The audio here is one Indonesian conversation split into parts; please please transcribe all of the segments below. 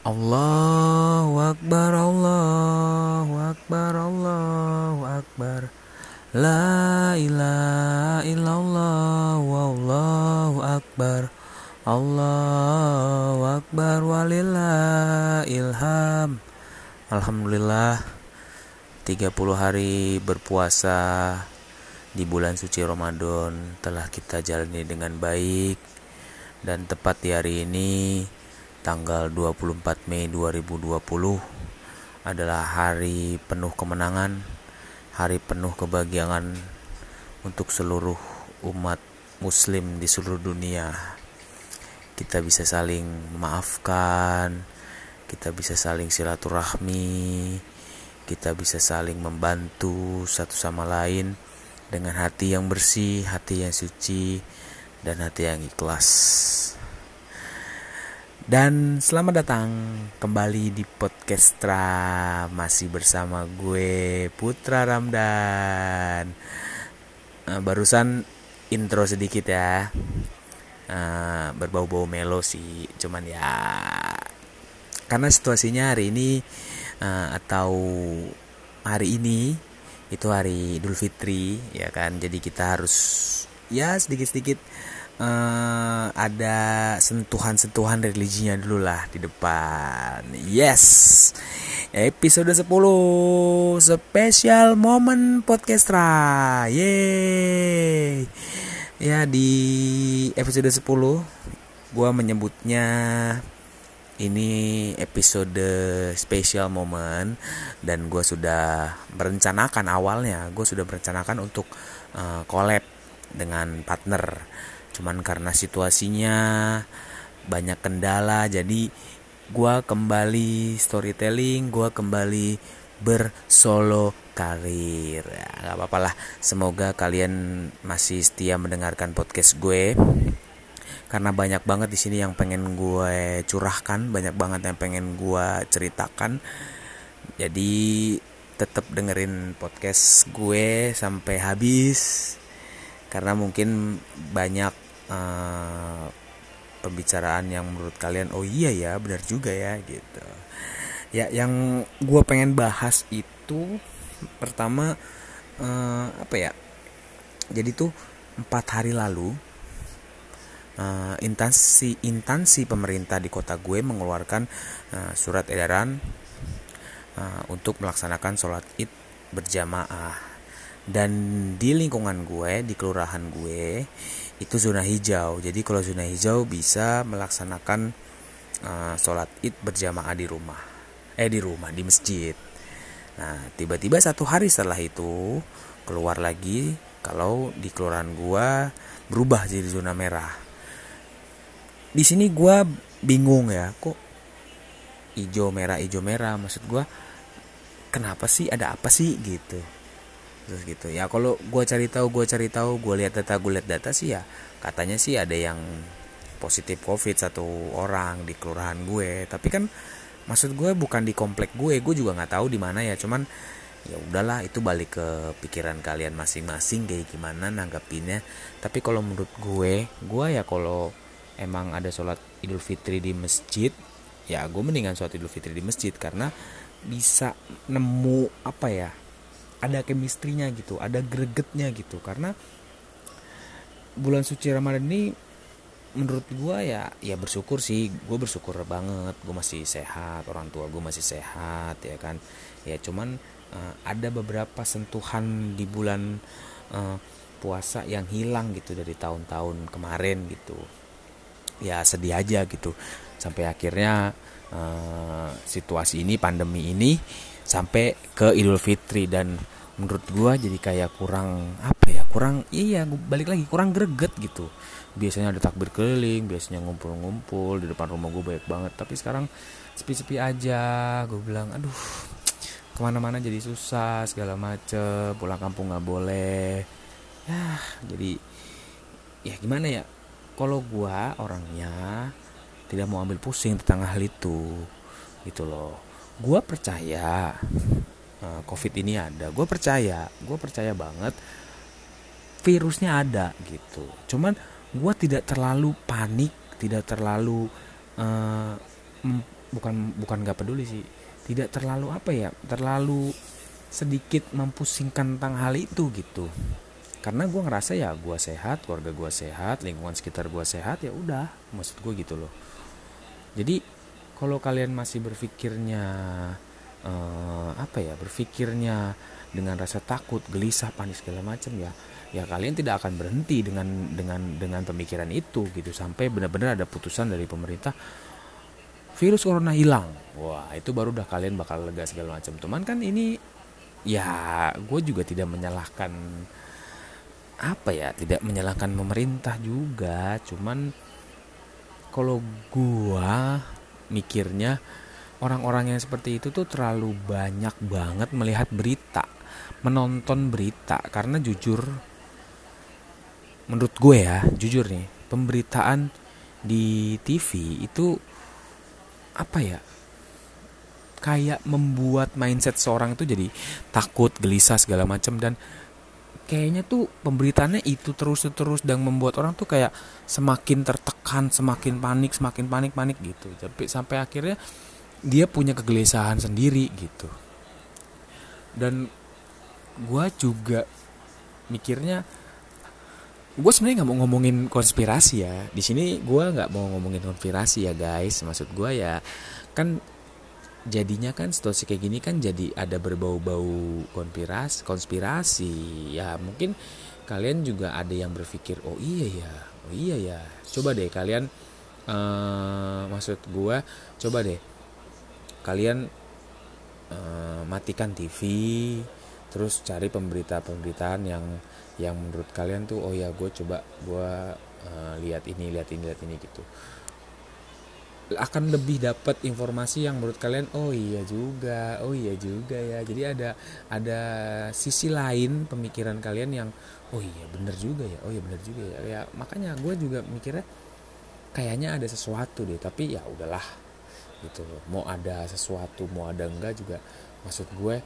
Allahu Akbar Allahu Akbar Allahu Akbar. La ilaha illallah Wallahu Akbar. Allahu Akbar walillah ilham Alhamdulillah 30 hari berpuasa di bulan suci Ramadan telah kita jalani dengan baik. Dan tepat di hari ini tanggal 24 Mei 2020 adalah hari penuh kemenangan, hari penuh kebahagiaan untuk seluruh umat muslim di seluruh dunia. Kita bisa saling memaafkan, kita bisa saling silaturahmi, kita bisa saling membantu satu sama lain dengan hati yang bersih, hati yang suci, dan hati yang ikhlas. Dan selamat datang kembali di Podcastra. Masih bersama gue Putra Ramdan. Uh, Barusan intro sedikit ya. Uh, Berbau-bau melo sih Cuman ya Karena situasinya hari ini uh, Atau hari ini Itu hari Idul Fitri ya kan? Jadi kita harus Ya sedikit-sedikit uh, ada sentuhan-sentuhan religinya dulu lah di depan. Yes. Episode 10 spesial momen podcastra. Yeay. Ya di episode 10 gua menyebutnya ini episode spesial momen dan gue sudah merencanakan awalnya gue sudah merencanakan untuk uh, collab dengan partner cuman karena situasinya banyak kendala jadi gua kembali storytelling gua kembali bersolo karir. Ya, nggak apa-apa lah. Semoga kalian masih setia mendengarkan podcast gue karena banyak banget di sini yang pengen gue curahkan banyak banget yang pengen gue ceritakan. Jadi tetap dengerin podcast gue sampai habis karena mungkin banyak uh, pembicaraan yang menurut kalian oh iya ya benar juga ya gitu. Ya yang gue pengen bahas itu pertama uh, apa ya jadi tuh empat hari lalu uh, instansi instansi pemerintah di kota gue mengeluarkan uh, surat edaran uh, untuk melaksanakan sholat id berjamaah. Dan di lingkungan gue di kelurahan gue itu zona hijau. Jadi kalau zona hijau bisa melaksanakan uh, sholat id berjamaah di rumah. Eh di rumah di masjid. Nah tiba-tiba satu hari setelah itu keluar lagi kalau di kelurahan gue berubah jadi zona merah. Di sini gue bingung ya kok hijau merah hijau merah? Maksud gue kenapa sih ada apa sih gitu terus gitu. Ya kalau gue cari tahu gue cari tahu gue lihat data gue lihat data sih ya katanya sih ada yang positif covid satu orang di kelurahan gue. Tapi kan maksud gue bukan di komplek gue gue juga nggak tahu di mana ya. Cuman ya udahlah itu balik ke pikiran kalian masing-masing kayak gimana nanggapinnya tapi kalau menurut gue gue ya kalau emang ada sholat idul fitri di masjid ya gue mendingan sholat idul fitri di masjid. Karena bisa nemu apa ya ada chemistry-nya gitu, ada gregetnya gitu. Karena bulan suci Ramadan ini menurut gue ya ya bersyukur sih. Gue bersyukur banget gue masih sehat orang tua gue masih sehat ya kan. Ya cuman uh, ada beberapa sentuhan di bulan uh, puasa yang hilang gitu dari tahun-tahun kemarin gitu. Ya sedih aja gitu. Sampai akhirnya uh, situasi ini pandemi ini sampai ke Idul Fitri. Dan menurut gua jadi kayak kurang apa ya kurang iya balik lagi kurang greget gitu. Biasanya ada takbir keliling biasanya ngumpul-ngumpul di depan rumah gue banyak banget. Tapi sekarang sepi-sepi aja gue bilang aduh ke mana-mana jadi susah segala macem pulang kampung nggak boleh. Ya jadi ya gimana ya kalau gue orangnya tidak mau ambil pusing tentang hal itu gitu loh. Gue percaya uh, covid ini ada. Gue percaya gue percaya banget virusnya ada gitu. Cuman gue tidak terlalu panik tidak terlalu uh, bukan bukan nggak peduli sih. Tidak terlalu apa ya terlalu sedikit mempusingkan tentang hal itu gitu. Karena gue ngerasa ya gue sehat keluarga gue sehat lingkungan sekitar gue sehat ya udah maksud gue gitu loh jadi kalau kalian masih berpikirnya uh, apa ya berpikirnya dengan rasa takut gelisah panik segala macam ya ya kalian tidak akan berhenti dengan dengan dengan pemikiran itu gitu. Sampai benar-benar ada putusan dari pemerintah virus corona hilang. Wah itu baru udah kalian bakal lega segala macam. Teman kan ini ya gue juga tidak menyalahkan apa ya tidak menyalahkan pemerintah juga. Cuman kalau gua mikirnya orang-orang yang seperti itu tuh terlalu banyak banget melihat berita menonton berita. Karena jujur menurut gue ya jujur nih pemberitaan di TV itu apa ya? Kayak membuat mindset seorang itu jadi takut gelisah segala macam dan kayaknya tuh pemberitaannya itu terus terus dan membuat orang tuh kayak semakin tertekan semakin panik semakin panik panik gitu. Tapi sampai akhirnya dia punya kegelisahan sendiri gitu. Dan gue juga mikirnya gue sebenarnya nggak mau ngomongin konspirasi ya. Di sini gue nggak mau ngomongin konspirasi ya guys. Maksud gue ya kan jadinya kan situasi kayak gini kan jadi ada berbau-bau konspirasi konspirasi. Ya mungkin kalian juga ada yang berpikir oh iya ya oh iya ya. Coba deh kalian uh, maksud gue coba deh kalian uh, matikan TV terus cari pemberita-pemberitaan yang yang menurut kalian tuh oh ya gue coba gue uh, lihat ini lihat ini lihat ini gitu akan lebih dapat informasi yang menurut kalian oh iya juga oh iya juga ya. Jadi ada ada sisi lain pemikiran kalian yang oh iya bener juga ya oh iya bener juga ya. Ya makanya gue juga mikirnya kayaknya ada sesuatu deh tapi ya udahlah gitu mau ada sesuatu mau ada enggak juga maksud gue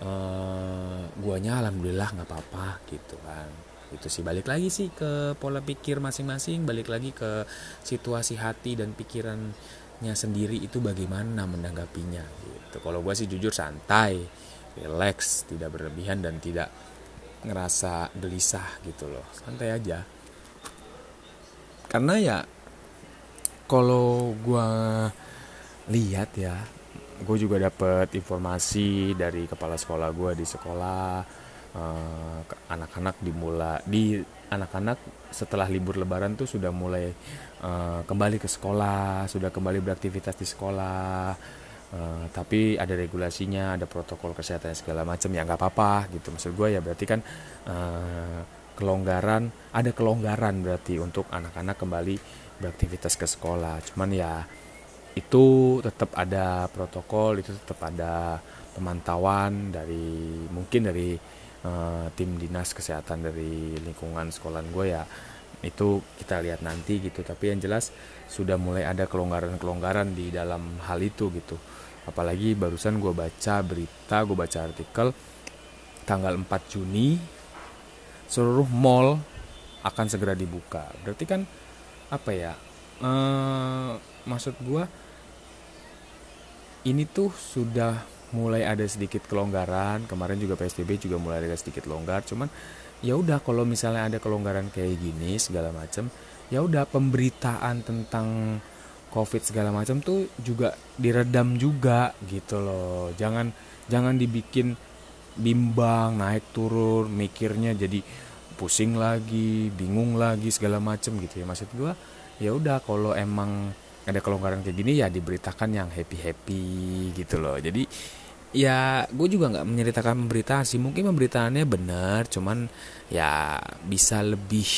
uh, guanya alhamdulillah nggak apa-apa gitu kan itu sih. Balik lagi sih ke pola pikir masing-masing balik lagi ke situasi hati dan pikirannya sendiri itu bagaimana menanggapinya gitu. Kalau gue sih jujur santai relax tidak berlebihan dan tidak ngerasa gelisah gitu loh. Santai aja. Karena ya kalau gue lihat ya gue juga dapet informasi dari kepala sekolah gue di sekolah anak-anak uh, dimulai di anak-anak setelah libur lebaran tuh sudah mulai uh, kembali ke sekolah sudah kembali beraktivitas di sekolah. Uh, tapi ada regulasinya ada protokol kesehatan segala macam ya nggak apa-apa gitu. Maksud gue ya berarti kan uh, kelonggaran ada kelonggaran berarti untuk anak-anak kembali beraktivitas ke sekolah. Cuman ya itu tetap ada protokol itu tetap ada pemantauan dari mungkin dari uh, tim dinas kesehatan dari lingkungan sekolah gue ya itu kita lihat nanti gitu. Tapi yang jelas sudah mulai ada kelonggaran-kelonggaran di dalam hal itu gitu. Apalagi barusan gue baca berita gue baca artikel tanggal 4 Juni seluruh mall akan segera dibuka. Berarti kan apa ya uh, maksud gue ini tuh sudah mulai ada sedikit kelonggaran. Kemarin juga psbb juga mulai ada sedikit longgar. Cuman ya udah kalau misalnya ada kelonggaran kayak gini segala macam ya udah pemberitaan tentang covid segala macam tuh juga diredam juga gitu loh. Jangan jangan dibikin bimbang naik turun mikirnya jadi pusing lagi bingung lagi segala macam gitu ya. Maksud gua ya udah kalau emang ada kelonggaran kayak gini ya diberitakan yang happy happy gitu loh. Jadi ya gue juga nggak menceritakan pemberitaan sih. Mungkin pemberitaannya benar cuman ya bisa lebih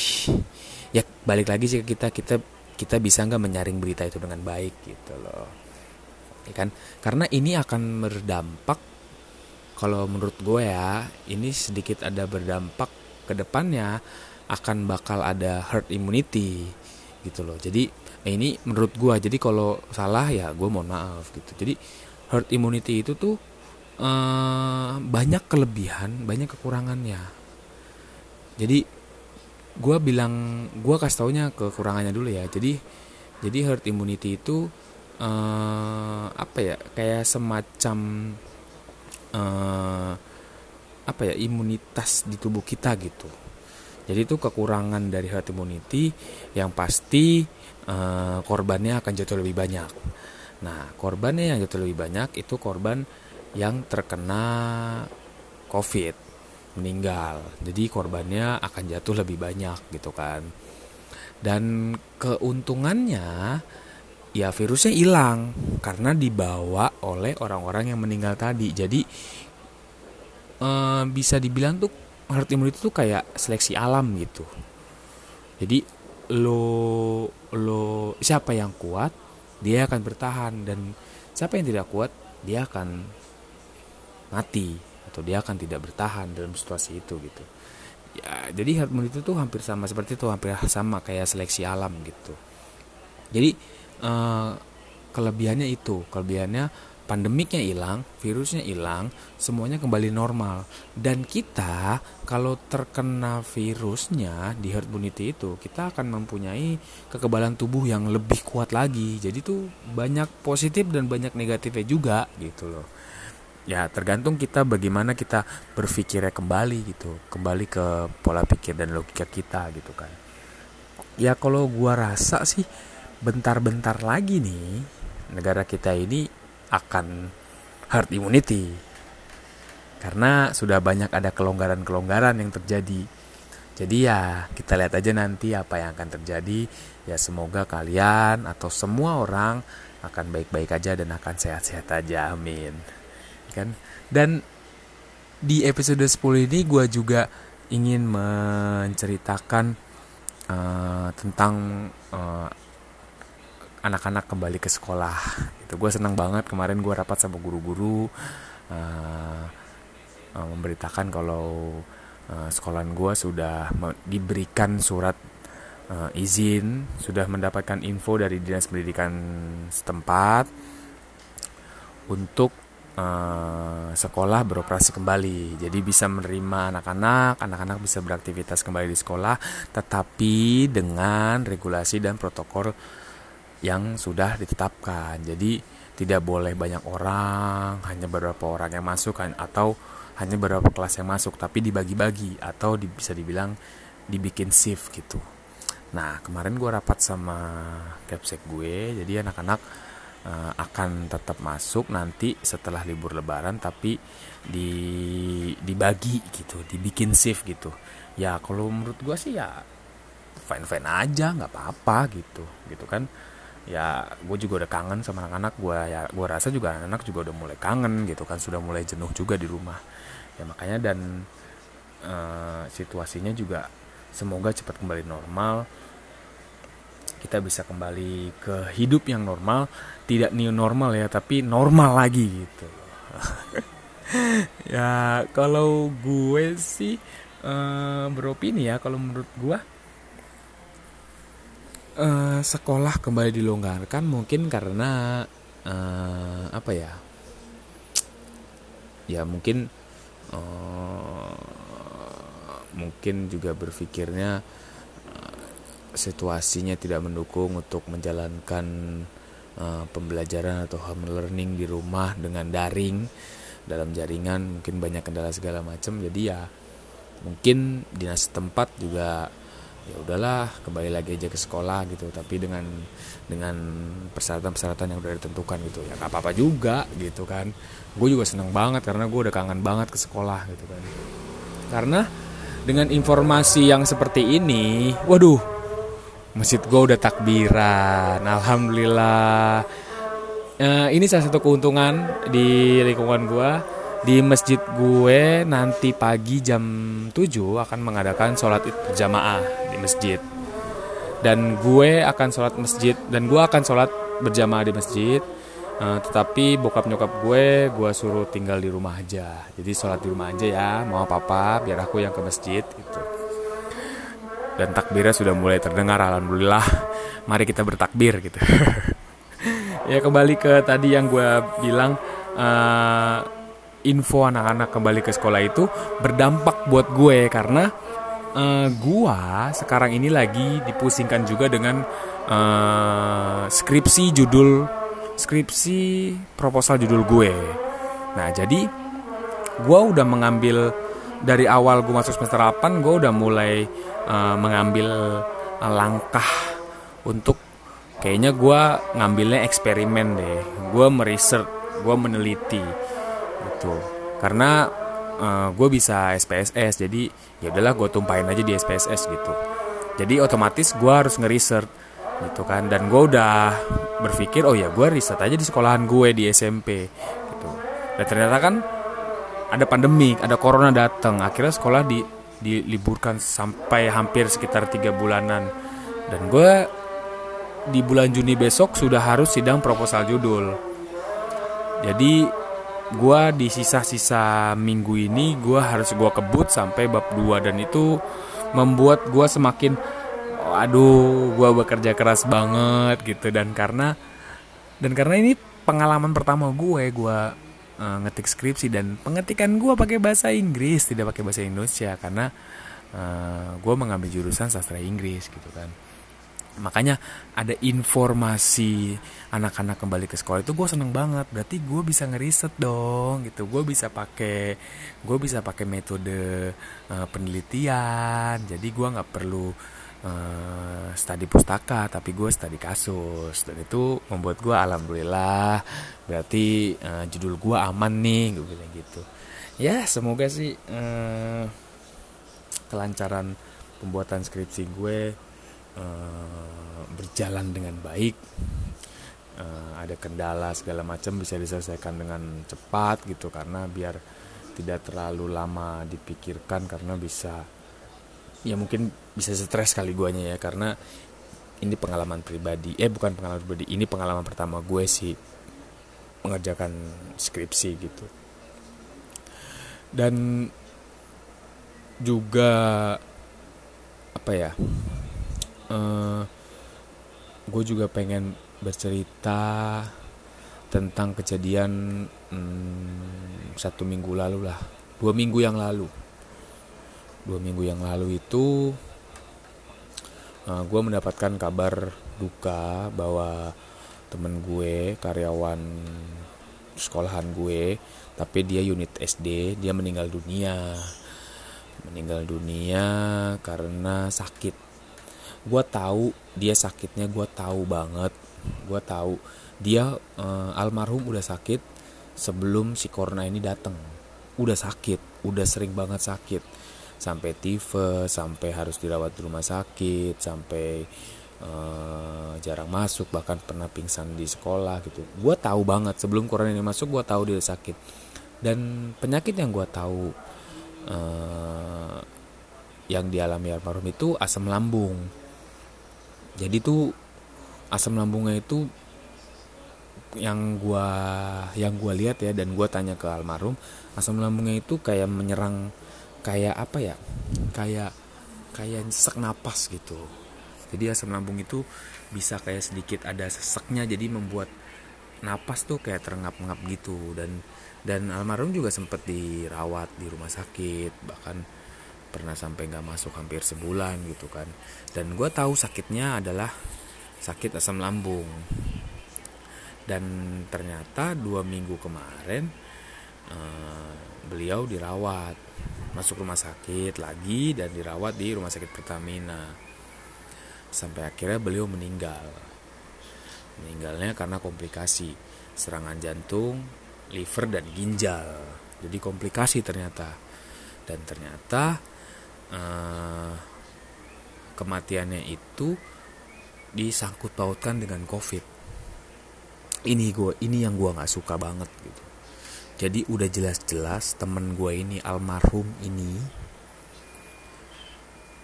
ya balik lagi sih kita. Kita kita bisa nggak menyaring berita itu dengan baik gitu loh. Ya kan? Karena ini akan berdampak kalau menurut gue ya ini sedikit ada berdampak ke depannya akan bakal ada herd immunity gitu loh. Jadi ini menurut gue jadi kalau salah ya gue mohon maaf gitu. Jadi herd immunity itu tuh uh, banyak kelebihan banyak kekurangannya. Jadi gue bilang gue kasih taunya kekurangannya dulu ya. Jadi jadi herd immunity itu uh, apa ya kayak semacam uh, apa ya imunitas di tubuh kita gitu. Jadi itu kekurangan dari herd immunity yang pasti uh, korbannya akan jatuh lebih banyak. Nah korbannya yang jatuh lebih banyak itu korban yang terkena covid meninggal. Jadi korbannya akan jatuh lebih banyak gitu kan. Dan keuntungannya ya virusnya hilang karena dibawa oleh orang-orang yang meninggal tadi. Jadi eh, bisa dibilang tuh herd immunity itu kayak seleksi alam gitu. Jadi lo lo siapa yang kuat dia akan bertahan. Dan siapa yang tidak kuat dia akan mati atau dia akan tidak bertahan dalam situasi itu gitu. Ya jadi herd immunity itu hampir sama seperti itu hampir sama kayak seleksi alam gitu. Jadi uh, kelebihannya itu kelebihannya pandemiknya hilang virusnya hilang semuanya kembali normal. Dan kita kalau terkena virusnya di herd immunity itu kita akan mempunyai kekebalan tubuh yang lebih kuat lagi. Jadi tuh banyak positif dan banyak negatifnya juga gitu loh ya tergantung kita bagaimana kita berpikirnya kembali gitu kembali ke pola pikir dan logika kita gitu kan ya kalau gua rasa sih bentar-bentar lagi nih negara kita ini akan herd immunity karena sudah banyak ada kelonggaran-kelonggaran yang terjadi. Jadi ya kita lihat aja nanti apa yang akan terjadi. Ya semoga kalian atau semua orang akan baik-baik aja dan akan sehat-sehat aja. Amin. Kan? Dan di episode 10 ini gue juga ingin menceritakan uh, tentang uh, anak-anak kembali ke sekolah itu gue senang banget kemarin gue rapat sama guru-guru uh, uh, memberitakan kalau uh, sekolahan gue sudah diberikan surat uh, izin sudah mendapatkan info dari dinas pendidikan setempat untuk uh, sekolah beroperasi kembali. Jadi bisa menerima anak-anak, anak-anak bisa beraktivitas kembali di sekolah, tetapi dengan regulasi dan protokol yang sudah ditetapkan. Jadi tidak boleh banyak orang, hanya beberapa orang yang masuk atau hanya beberapa kelas yang masuk, tapi dibagi-bagi atau bisa dibilang dibikin shift gitu. Nah kemarin gue rapat sama capsek gue, jadi anak-anak uh, akan tetap masuk nanti setelah libur lebaran, tapi di dibagi gitu, dibikin shift gitu. Ya kalau menurut gue sih ya fine fine aja, nggak apa-apa gitu, gitu kan. Ya gue juga udah kangen sama anak-anak gue ya gue rasa juga anak-anak juga udah mulai kangen gitu kan sudah mulai jenuh juga di rumah. Ya makanya dan uh, situasinya juga semoga cepat kembali normal kita bisa kembali ke hidup yang normal tidak new normal ya tapi normal lagi gitu. Ya kalau gue sih uh, beropini ya kalau menurut gue uh, sekolah kembali dilonggarkan mungkin karena uh, apa ya? Ya mungkin uh, mungkin juga berpikirnya situasinya tidak mendukung untuk menjalankan uh, pembelajaran atau home learning di rumah dengan daring dalam jaringan mungkin banyak kendala segala macam. Jadi ya mungkin dinas tempat juga ya udahlah kembali lagi aja ke sekolah gitu. Tapi dengan dengan persyaratan-persyaratan yang udah ditentukan gitu ya nggak apa-apa juga gitu kan. Gue juga seneng banget karena gue udah kangen banget ke sekolah gitu kan. Karena dengan informasi yang seperti ini waduh masjid gue udah takbiran alhamdulillah. Uh, ini salah satu keuntungan di lingkungan gue di masjid gue nanti pagi jam 7 akan mengadakan sholat berjamaah di masjid. Dan gue akan sholat masjid dan gue akan sholat berjamaah di masjid. Uh, tetapi bokap nyokap gue gue suruh tinggal di rumah aja. Jadi sholat di rumah aja ya mau apa apa biar aku yang ke masjid gitu dan takbirnya sudah mulai terdengar alhamdulillah mari kita bertakbir gitu ya kembali ke tadi yang gue bilang uh, info anak-anak kembali ke sekolah itu berdampak buat gue karena uh, gua sekarang ini lagi dipusingkan juga dengan uh, skripsi judul skripsi proposal judul gue. Nah, jadi gue udah mengambil dari awal gue masuk semester 8 gue udah mulai uh, mengambil uh, langkah untuk kayaknya gue ngambilnya eksperimen deh. Gue meriset gue meneliti gitu. Karena uh, eh, gue bisa SPSS jadi ya udahlah gue tumpahin aja di SPSS gitu. Jadi otomatis gue harus ngeriset gitu kan. Dan gue udah berpikir oh ya gue riset aja di sekolahan gue di SMP gitu. Dan ternyata kan ada pandemik ada corona datang. Akhirnya sekolah di diliburkan sampai hampir sekitar tiga bulanan. Dan gue di bulan Juni besok sudah harus sidang proposal judul. Jadi gue di sisa-sisa minggu ini gue harus gue kebut sampai bab 2 dan itu membuat gue semakin aduh gue bekerja keras banget gitu. Dan karena dan karena ini pengalaman pertama gue gue uh, ngetik skripsi dan pengetikan gue pakai bahasa Inggris tidak pakai bahasa Indonesia karena uh, eh, gue mengambil jurusan sastra Inggris gitu kan. Makanya ada informasi anak-anak kembali ke sekolah itu gue seneng banget. Berarti gue bisa ngeriset dong gitu. Gue bisa pakai gue bisa pakai metode uh, penelitian. Jadi gue nggak perlu uh, studi pustaka tapi gue studi kasus. Dan itu membuat gue alhamdulillah berarti uh, judul gue aman nih gue bilang gitu. Ya semoga sih uh, kelancaran pembuatan skripsi gue uh, berjalan dengan baik. Uh, ada kendala segala macam bisa diselesaikan dengan cepat gitu karena biar tidak terlalu lama dipikirkan karena bisa ya mungkin bisa stres kali guanya ya karena ini pengalaman pribadi. Eh bukan pengalaman pribadi ini pengalaman pertama gue sih mengerjakan skripsi gitu. Dan juga apa ya uh, gue juga pengen bercerita tentang kejadian hmm, satu minggu lalu lah. Dua minggu yang lalu dua minggu yang lalu itu uh, eh, gue mendapatkan kabar duka bahwa temen gue karyawan sekolahan gue tapi dia unit SD dia meninggal dunia. Meninggal dunia karena sakit. Gue tahu dia sakitnya gue tahu banget. Gue tahu dia uh, almarhum udah sakit sebelum si corona ini datang udah sakit udah sering banget sakit sampai tifus sampai harus dirawat di rumah sakit sampai uh, jarang masuk bahkan pernah pingsan di sekolah gitu. Gue tahu banget sebelum corona ini masuk gue tahu dia sakit. Dan penyakit yang gue tahu uh, yang dialami almarhum itu asam lambung. Jadi tuh asam lambungnya itu yang gua yang gua lihat ya dan gua tanya ke almarhum asam lambungnya itu kayak menyerang kayak apa ya kayak kayak sesak napas gitu. Jadi asam lambung itu bisa kayak sedikit ada seseknya jadi membuat napas tuh kayak terengap-engap gitu. Dan dan almarhum juga sempat dirawat di rumah sakit bahkan pernah sampai nggak masuk hampir sebulan gitu kan. Dan gue tahu sakitnya adalah sakit asam lambung. Dan ternyata dua minggu kemarin uh, beliau dirawat masuk rumah sakit lagi dan dirawat di rumah sakit Pertamina. Sampai akhirnya beliau meninggal. Meninggalnya karena komplikasi serangan jantung liver dan ginjal. Jadi komplikasi ternyata. Dan ternyata uh, kematiannya itu disangkut pautkan dengan covid. Ini gue ini yang gue nggak suka banget gitu jadi udah jelas-jelas temen gue ini almarhum ini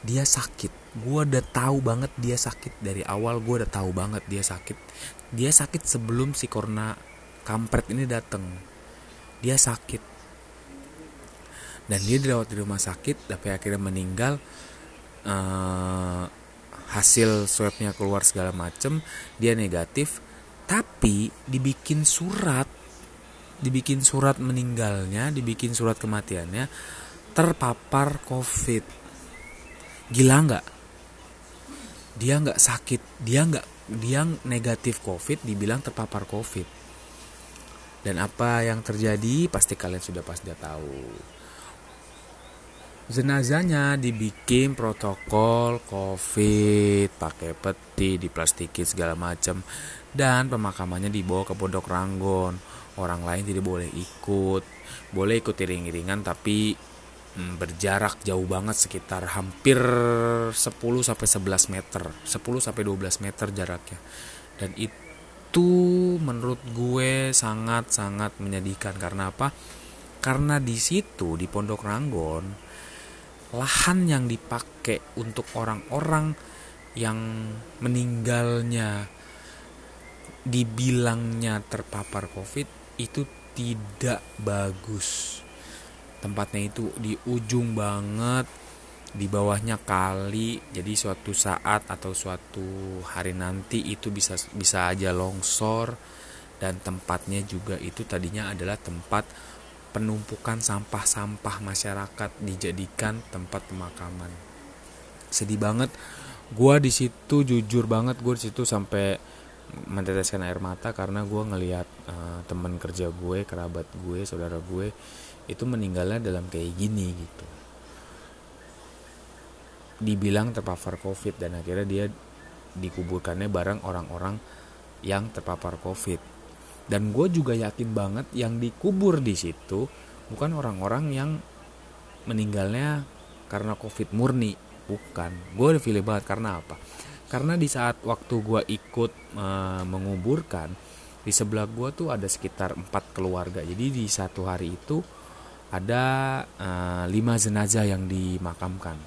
dia sakit. Gue udah tahu banget dia sakit. Dari awal gue udah tahu banget dia sakit. Dia sakit sebelum si corona kampret ini datang dia sakit. Dan dia dirawat di rumah sakit tapi akhirnya meninggal. Uh, hasil swabnya keluar segala macem. Dia negatif. Tapi dibikin surat dibikin surat meninggalnya dibikin surat kematiannya terpapar covid. Gila nggak? Dia nggak sakit dia nggak dia negatif covid dibilang terpapar covid. Dan apa yang terjadi? Pasti kalian sudah pasti tahu jenazahnya dibikin protokol covid pakai peti diplastikin segala macam dan pemakamannya dibawa ke pondok Ranggon. Orang lain tidak boleh ikut. Boleh ikut iring-iringan tapi hmm, berjarak jauh banget sekitar hampir 10 sampai 11 meter. 10 sampai 12 meter jaraknya. Dan itu menurut gue sangat-sangat menyedihkan. Karena apa? Karena di situ di Pondok Ranggon lahan yang dipakai untuk orang-orang yang meninggalnya dibilangnya terpapar covid itu tidak bagus. Tempatnya itu di ujung banget di bawahnya kali. Jadi suatu saat atau suatu hari nanti itu bisa bisa aja longsor. Dan tempatnya juga itu tadinya adalah tempat penumpukan sampah-sampah masyarakat dijadikan tempat pemakaman. Sedih banget. Gue di situ jujur banget gue di situ sampai meneteskan air mata karena gue ngelihat uh, teman kerja gue kerabat gue saudara gue itu meninggalnya dalam kayak gini gitu. Dibilang terpapar covid dan akhirnya dia dikuburkannya bareng orang-orang yang terpapar covid dan gue juga yakin banget yang dikubur di situ bukan orang-orang yang meninggalnya karena covid murni. Bukan. Gue udah pilih banget karena apa? Karena di saat waktu gue ikut uh, menguburkan di sebelah gue tuh ada sekitar empat keluarga. Jadi di satu hari itu ada uh, lima jenazah yang dimakamkan.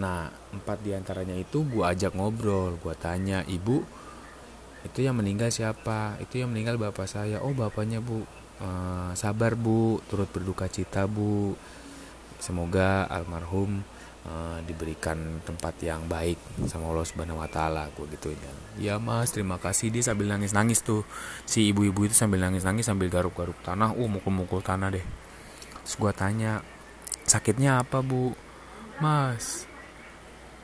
Nah, empat di antaranya itu gue ajak ngobrol, gue tanya, ibu, itu yang meninggal siapa? Itu yang meninggal bapak saya. Oh, bapaknya bu, uh, sabar bu, turut berduka cita bu. Semoga almarhum uh, diberikan tempat yang baik sama Allah Subhanahu Wa Taala. Gue gitu ya. mas, terima kasih dia sambil nangis nangis tuh si ibu-ibu itu sambil nangis nangis sambil garuk-garuk tanah. Uh, mukul-mukul tanah deh. Terus gue tanya, sakitnya apa bu? Mas,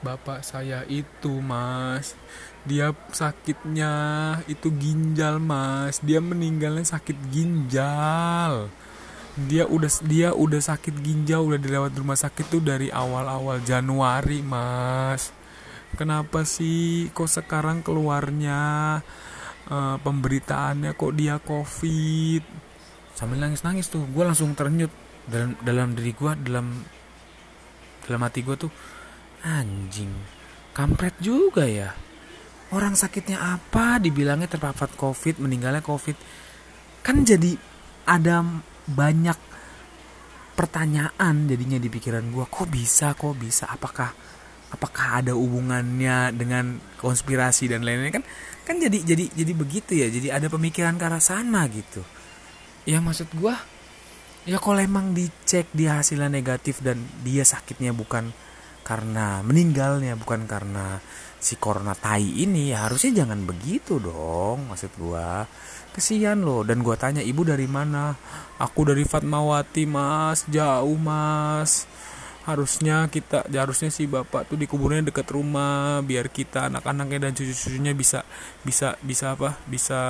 bapak saya itu mas, dia sakitnya itu ginjal mas, dia meninggalnya sakit ginjal. Dia udah dia udah sakit ginjal, udah dirawat di rumah sakit tuh dari awal-awal Januari mas. Kenapa sih kok sekarang keluarnya uh, pemberitaannya kok dia covid? Sambil nangis-nangis tuh, gue langsung ternyut dalam dalam diri gue dalam dalam hati gue tuh anjing. Kampret juga ya? Orang sakitnya apa? Dibilangnya terpapar covid meninggalnya covid. Kan jadi ada banyak pertanyaan jadinya di pikiran gue kok bisa kok bisa? Apakah apakah ada hubungannya dengan konspirasi dan lain-lain? Kan kan jadi jadi jadi begitu ya. Jadi ada pemikiran ke arah sana gitu. Ya maksud gue ya kalau emang dicek dia hasilnya negatif dan dia sakitnya bukan karena meninggalnya bukan karena si corona tai ini. Ya harusnya jangan begitu dong maksud gua. Kesian loh. Dan gua tanya ibu dari mana? Aku dari Fatmawati mas. Jauh mas. Harusnya kita harusnya si bapak tuh dikuburnya dekat rumah biar kita anak-anaknya dan cucu-cucunya bisa bisa bisa apa? Bisa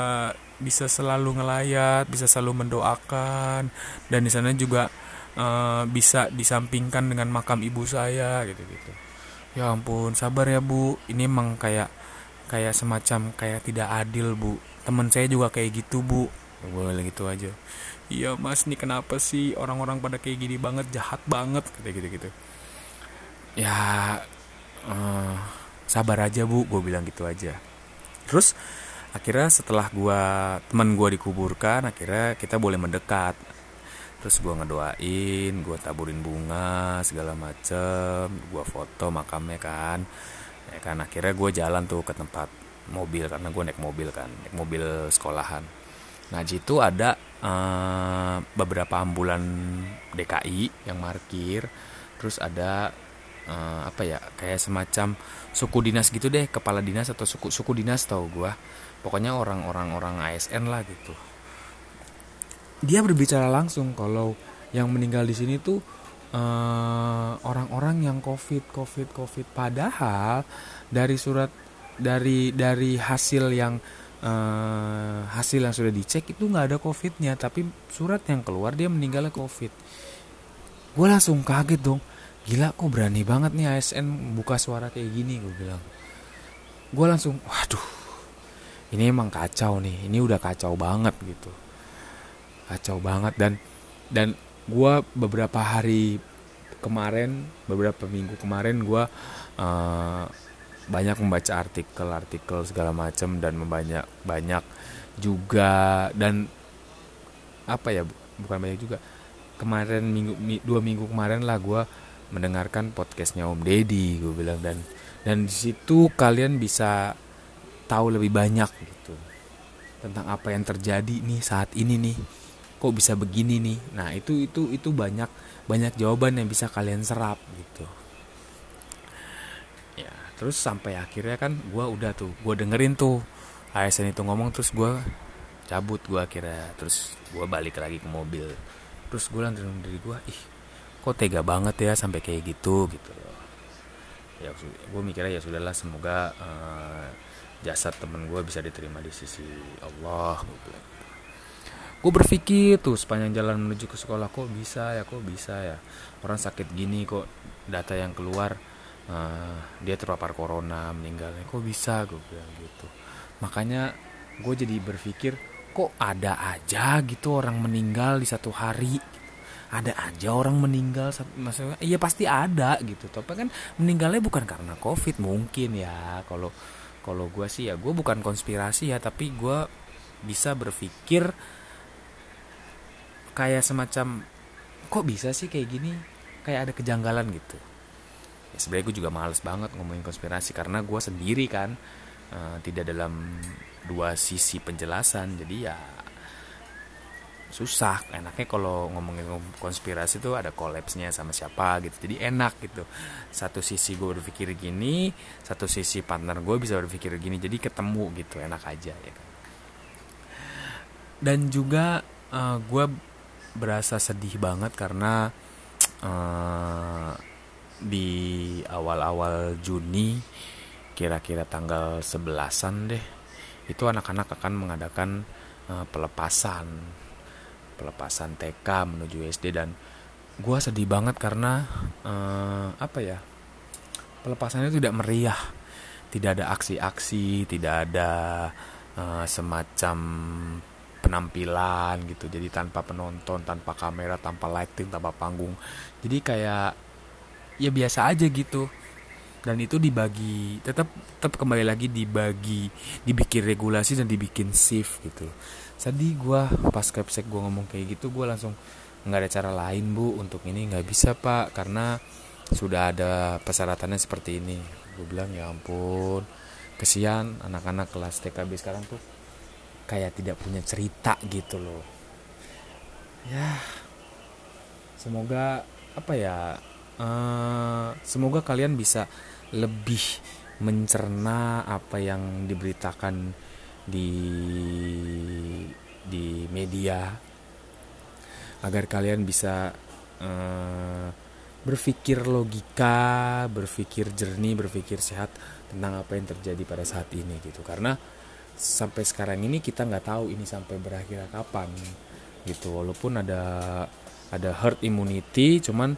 bisa selalu ngelayat bisa selalu mendoakan. Dan di sana juga uh, bisa disampingkan dengan makam ibu saya gitu gitu ya ampun sabar ya bu. Ini emang kayak kayak semacam kayak tidak adil bu. Teman saya juga kayak gitu bu. Boleh gitu aja. Iya mas ini kenapa sih orang-orang pada kayak gini banget? Jahat banget kayak gitu gitu. Ya uh, sabar aja bu. Gue bilang gitu aja. Terus akhirnya setelah gue teman gue dikuburkan akhirnya kita boleh mendekat terus gue ngedoain gue taburin bunga segala macem. Gue foto makamnya kan. Ya kan akhirnya gue jalan tuh ke tempat mobil karena gue naik mobil kan naik mobil sekolahan. Nah situ ada uh, beberapa ambulan DKI yang markir, terus ada uh, apa ya kayak semacam suku dinas gitu deh, kepala dinas atau suku suku dinas tau gue, pokoknya orang-orang orang ASN lah gitu. Dia berbicara langsung kalau yang meninggal di sini tuh orang-orang uh, yang covid covid covid. Padahal dari surat dari dari hasil yang uh, hasil yang sudah dicek itu nggak ada covidnya. Tapi surat yang keluar dia meninggalnya covid. Gue langsung kaget dong. Gila kok berani banget nih ASN buka suara kayak gini gue bilang. Gue langsung waduh ini emang kacau nih. Ini udah kacau banget gitu kacau banget. Dan dan gue beberapa hari kemarin beberapa minggu kemarin gue uh, banyak membaca artikel-artikel segala macam dan membanyak banyak juga dan apa ya bukan banyak juga. Kemarin minggu dua minggu kemarin lah gue mendengarkan podcastnya Om Deddy gue bilang. Dan dan di situ kalian bisa tahu lebih banyak gitu tentang apa yang terjadi nih saat ini nih kok bisa begini nih? Nah itu itu itu banyak banyak jawaban yang bisa kalian serap gitu. Ya terus sampai akhirnya kan gue udah tuh gue dengerin tuh ASN itu ngomong terus gue cabut gue akhirnya terus gue balik lagi ke mobil. Terus gue langsung dari gue ih kok tega banget ya sampai kayak gitu gitu ya gue mikirnya ya sudahlah semoga uh, jasad temen gue bisa diterima di sisi Allah gue berpikir tuh sepanjang jalan menuju ke sekolah kok bisa ya kok bisa ya? Orang sakit gini kok data yang keluar uh, dia terpapar corona meninggalnya kok bisa? Gue bilang gitu. Makanya gue jadi berpikir kok ada aja gitu orang meninggal di satu hari? Ada aja orang meninggal maksudnya iya pasti ada gitu. Tapi kan meninggalnya bukan karena covid mungkin ya. Kalau kalau gue sih ya gue bukan konspirasi ya tapi gue bisa berpikir kayak semacam kok bisa sih kayak gini? Kayak ada kejanggalan gitu. Ya sebenarnya gue juga males banget ngomongin konspirasi karena gue sendiri kan uh, tidak dalam dua sisi penjelasan. Jadi ya susah. Enaknya kalau ngomongin konspirasi tuh ada kolapsnya sama siapa gitu. Jadi enak gitu. Satu sisi gue berpikir gini satu sisi partner gue bisa berpikir gini. Jadi ketemu gitu enak aja ya kan. Dan juga uh, gue berasa sedih banget karena uh, di awal-awal Juni kira-kira tanggal 11-an deh itu anak-anak akan mengadakan uh, pelepasan pelepasan TK menuju SD dan gue sedih banget karena uh, apa ya pelepasannya tidak meriah. Tidak ada aksi-aksi tidak ada uh, semacam penampilan gitu jadi tanpa penonton tanpa kamera tanpa lighting tanpa panggung. Jadi kayak ya biasa aja gitu. Dan itu dibagi tetap tetap kembali lagi dibagi dibikin regulasi dan dibikin shift gitu. Sedih gue pas capsek gue ngomong kayak gitu gue langsung nggak ada cara lain bu untuk ini nggak bisa pak karena sudah ada persyaratannya seperti ini. Gue bilang ya ampun kesian anak-anak kelas TKB sekarang tuh kayak tidak punya cerita gitu loh ya semoga apa ya uh, semoga kalian bisa lebih mencerna apa yang diberitakan di di media agar kalian bisa uh, berpikir logika, berpikir jernih, berpikir sehat tentang apa yang terjadi pada saat ini gitu. Karena sampai sekarang ini kita nggak tahu ini sampai berakhir kapan gitu. Walaupun ada ada herd immunity, cuman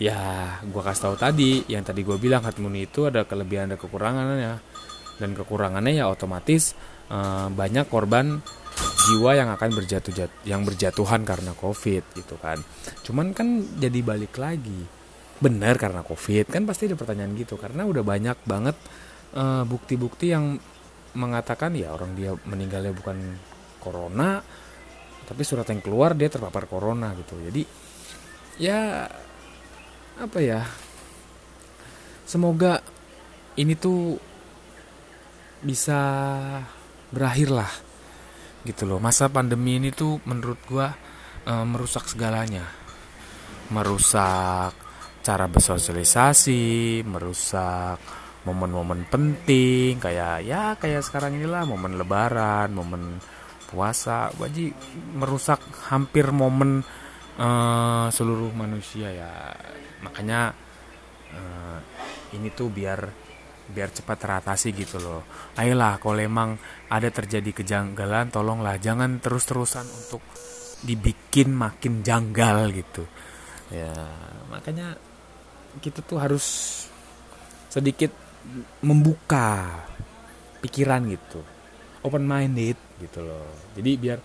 ya gue kasih tahu tadi yang tadi gue bilang herd immunity itu ada kelebihan ada kekurangannya. Dan kekurangannya ya otomatis uh, banyak korban jiwa yang akan berjatuh jat, yang berjatuhan karena covid gitu kan. Cuman kan jadi balik lagi benar karena covid kan pasti ada pertanyaan gitu. Karena udah banyak banget eh, bukti-bukti uh, yang mengatakan ya orang dia meninggalnya bukan corona tapi surat yang keluar dia terpapar corona gitu. Jadi ya apa ya semoga ini tuh bisa berakhir lah gitu loh. Masa pandemi ini tuh menurut gua e, merusak segalanya. Merusak cara bersosialisasi merusak momen-momen penting kayak ya kayak sekarang inilah momen lebaran momen puasa wajib merusak hampir momen uh, seluruh manusia ya. Makanya uh, ini tuh biar biar cepat teratasi gitu loh. Ayolah kalau emang ada terjadi kejanggalan tolonglah jangan terus-terusan untuk dibikin makin janggal gitu. Ya makanya kita tuh harus sedikit membuka pikiran gitu. Open minded gitu loh. Jadi biar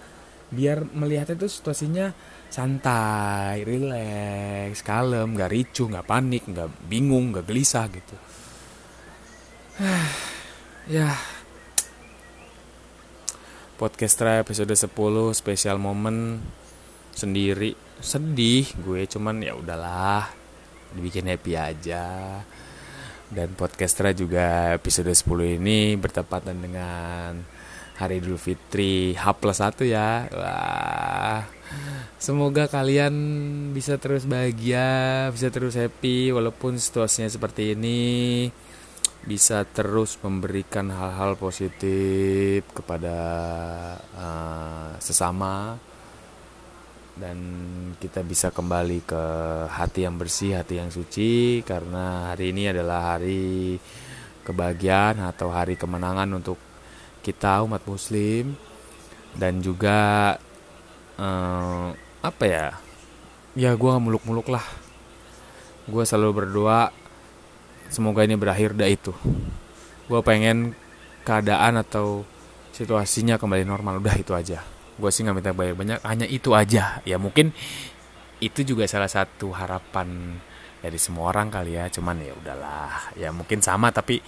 biar melihatnya tuh situasinya santai relax kalem nggak ricu nggak panik nggak bingung nggak gelisah gitu. Ya. Podcast episode 10 spesial momen sendiri. Sedih gue cuman ya udahlah dibikin happy aja dan podcastra juga episode 10 ini bertepatan dengan hari Idul Fitri H plus 1 ya. Wah semoga kalian bisa terus bahagia bisa terus happy walaupun situasinya seperti ini bisa terus memberikan hal-hal positif kepada uh, sesama dan kita bisa kembali ke hati yang bersih, hati yang suci karena hari ini adalah hari kebahagiaan atau hari kemenangan untuk kita umat muslim. Dan juga eh, apa ya? Ya gue muluk-muluk lah. Gue selalu berdoa semoga ini berakhir dah itu. Gue pengen keadaan atau situasinya kembali normal udah itu aja gue sih nggak minta banyak-banyak hanya itu aja. Ya mungkin itu juga salah satu harapan dari semua orang kali ya. Cuman ya udahlah. Ya mungkin sama tapi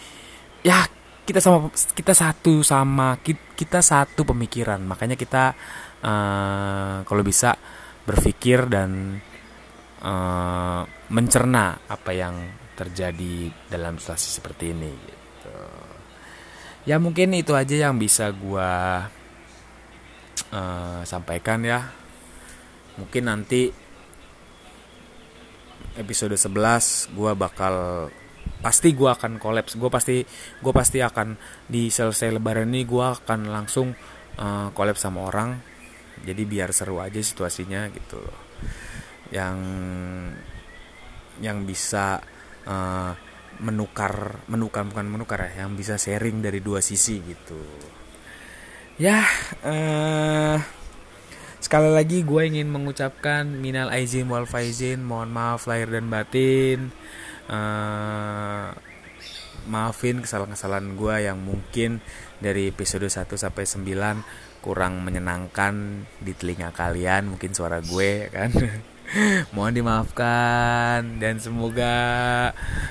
ya kita sama kita satu sama kita satu pemikiran. Makanya kita uh, kalau bisa berpikir dan uh, mencerna apa yang terjadi dalam situasi seperti ini gitu. ya mungkin itu aja yang bisa gue uh, sampaikan ya. Mungkin nanti episode 11 gue bakal pasti gue akan kolaps. Gue pasti gue pasti akan di selesai lebaran ini gue akan langsung uh, kolaps sama orang. Jadi biar seru aja situasinya gitu. Yang yang bisa uh, menukar menukar bukan menukar ya yang bisa sharing dari dua sisi gitu ya uh, sekali lagi gue ingin mengucapkan minal aizin wal faizin mohon maaf lahir dan batin. Uh, maafin kesalahan-kesalahan gue yang mungkin dari episode 1 sampai 9 kurang menyenangkan di telinga kalian mungkin suara gue kan mohon dimaafkan dan semoga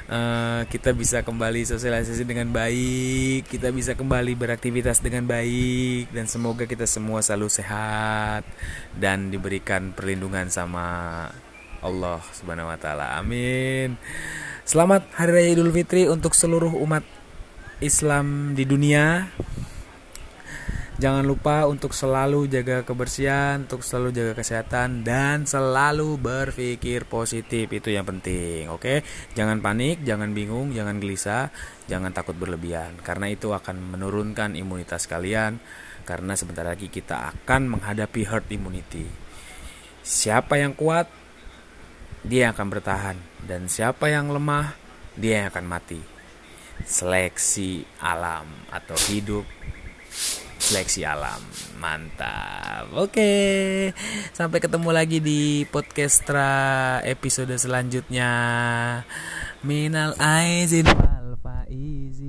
uh, kita bisa kembali sosialisasi dengan baik kita bisa kembali beraktivitas dengan baik dan semoga kita semua selalu sehat dan diberikan perlindungan sama Allah Subhanahu wa taala. Amin. Selamat Hari Raya Idul Fitri untuk seluruh umat Islam di dunia. Jangan lupa untuk selalu jaga kebersihan, untuk selalu jaga kesehatan dan selalu berpikir positif. Itu yang penting, oke? Jangan panik, jangan bingung, jangan gelisah, jangan takut berlebihan karena itu akan menurunkan imunitas kalian karena sebentar lagi kita akan menghadapi herd immunity. Siapa yang kuat dia akan bertahan dan siapa yang lemah dia yang akan mati. Seleksi alam atau hidup seleksi alam. Mantap. Oke. Sampai ketemu lagi di podcastra episode selanjutnya. Minal aizin wal faizin.